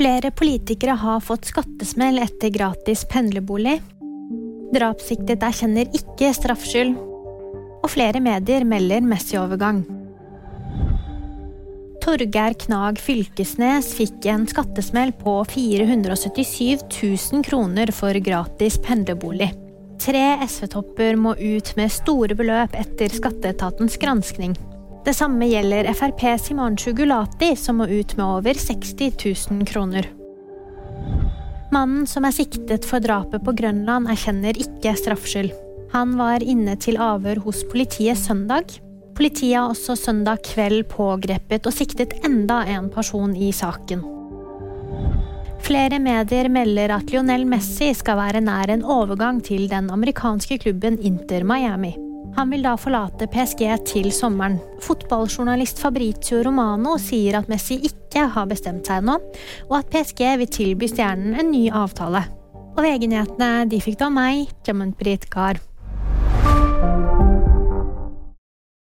Flere politikere har fått skattesmell etter gratis pendlerbolig. Drapssiktet erkjenner ikke straffskyld. Og flere medier melder Messi-overgang. Torgeir Knag Fylkesnes fikk en skattesmell på 477 000 kroner for gratis pendlerbolig. Tre SV-topper må ut med store beløp etter skatteetatens granskning. Det samme gjelder Frp Himanshu Gulati, som må ut med over 60 000 kroner. Mannen som er siktet for drapet på Grønland, erkjenner ikke straffskyld. Han var inne til avhør hos politiet søndag. Politiet har også søndag kveld pågrepet og siktet enda en person i saken. Flere medier melder at Lionel Messi skal være nær en overgang til den amerikanske klubben Inter Miami. Han vil da forlate PSG til sommeren. Fotballjournalist Fabrizio Romano sier at Messi ikke har bestemt seg ennå, og at PSG vil tilby stjernen en ny avtale. Og VG-nyhetene de fikk da meg, Jamunprit Gahr.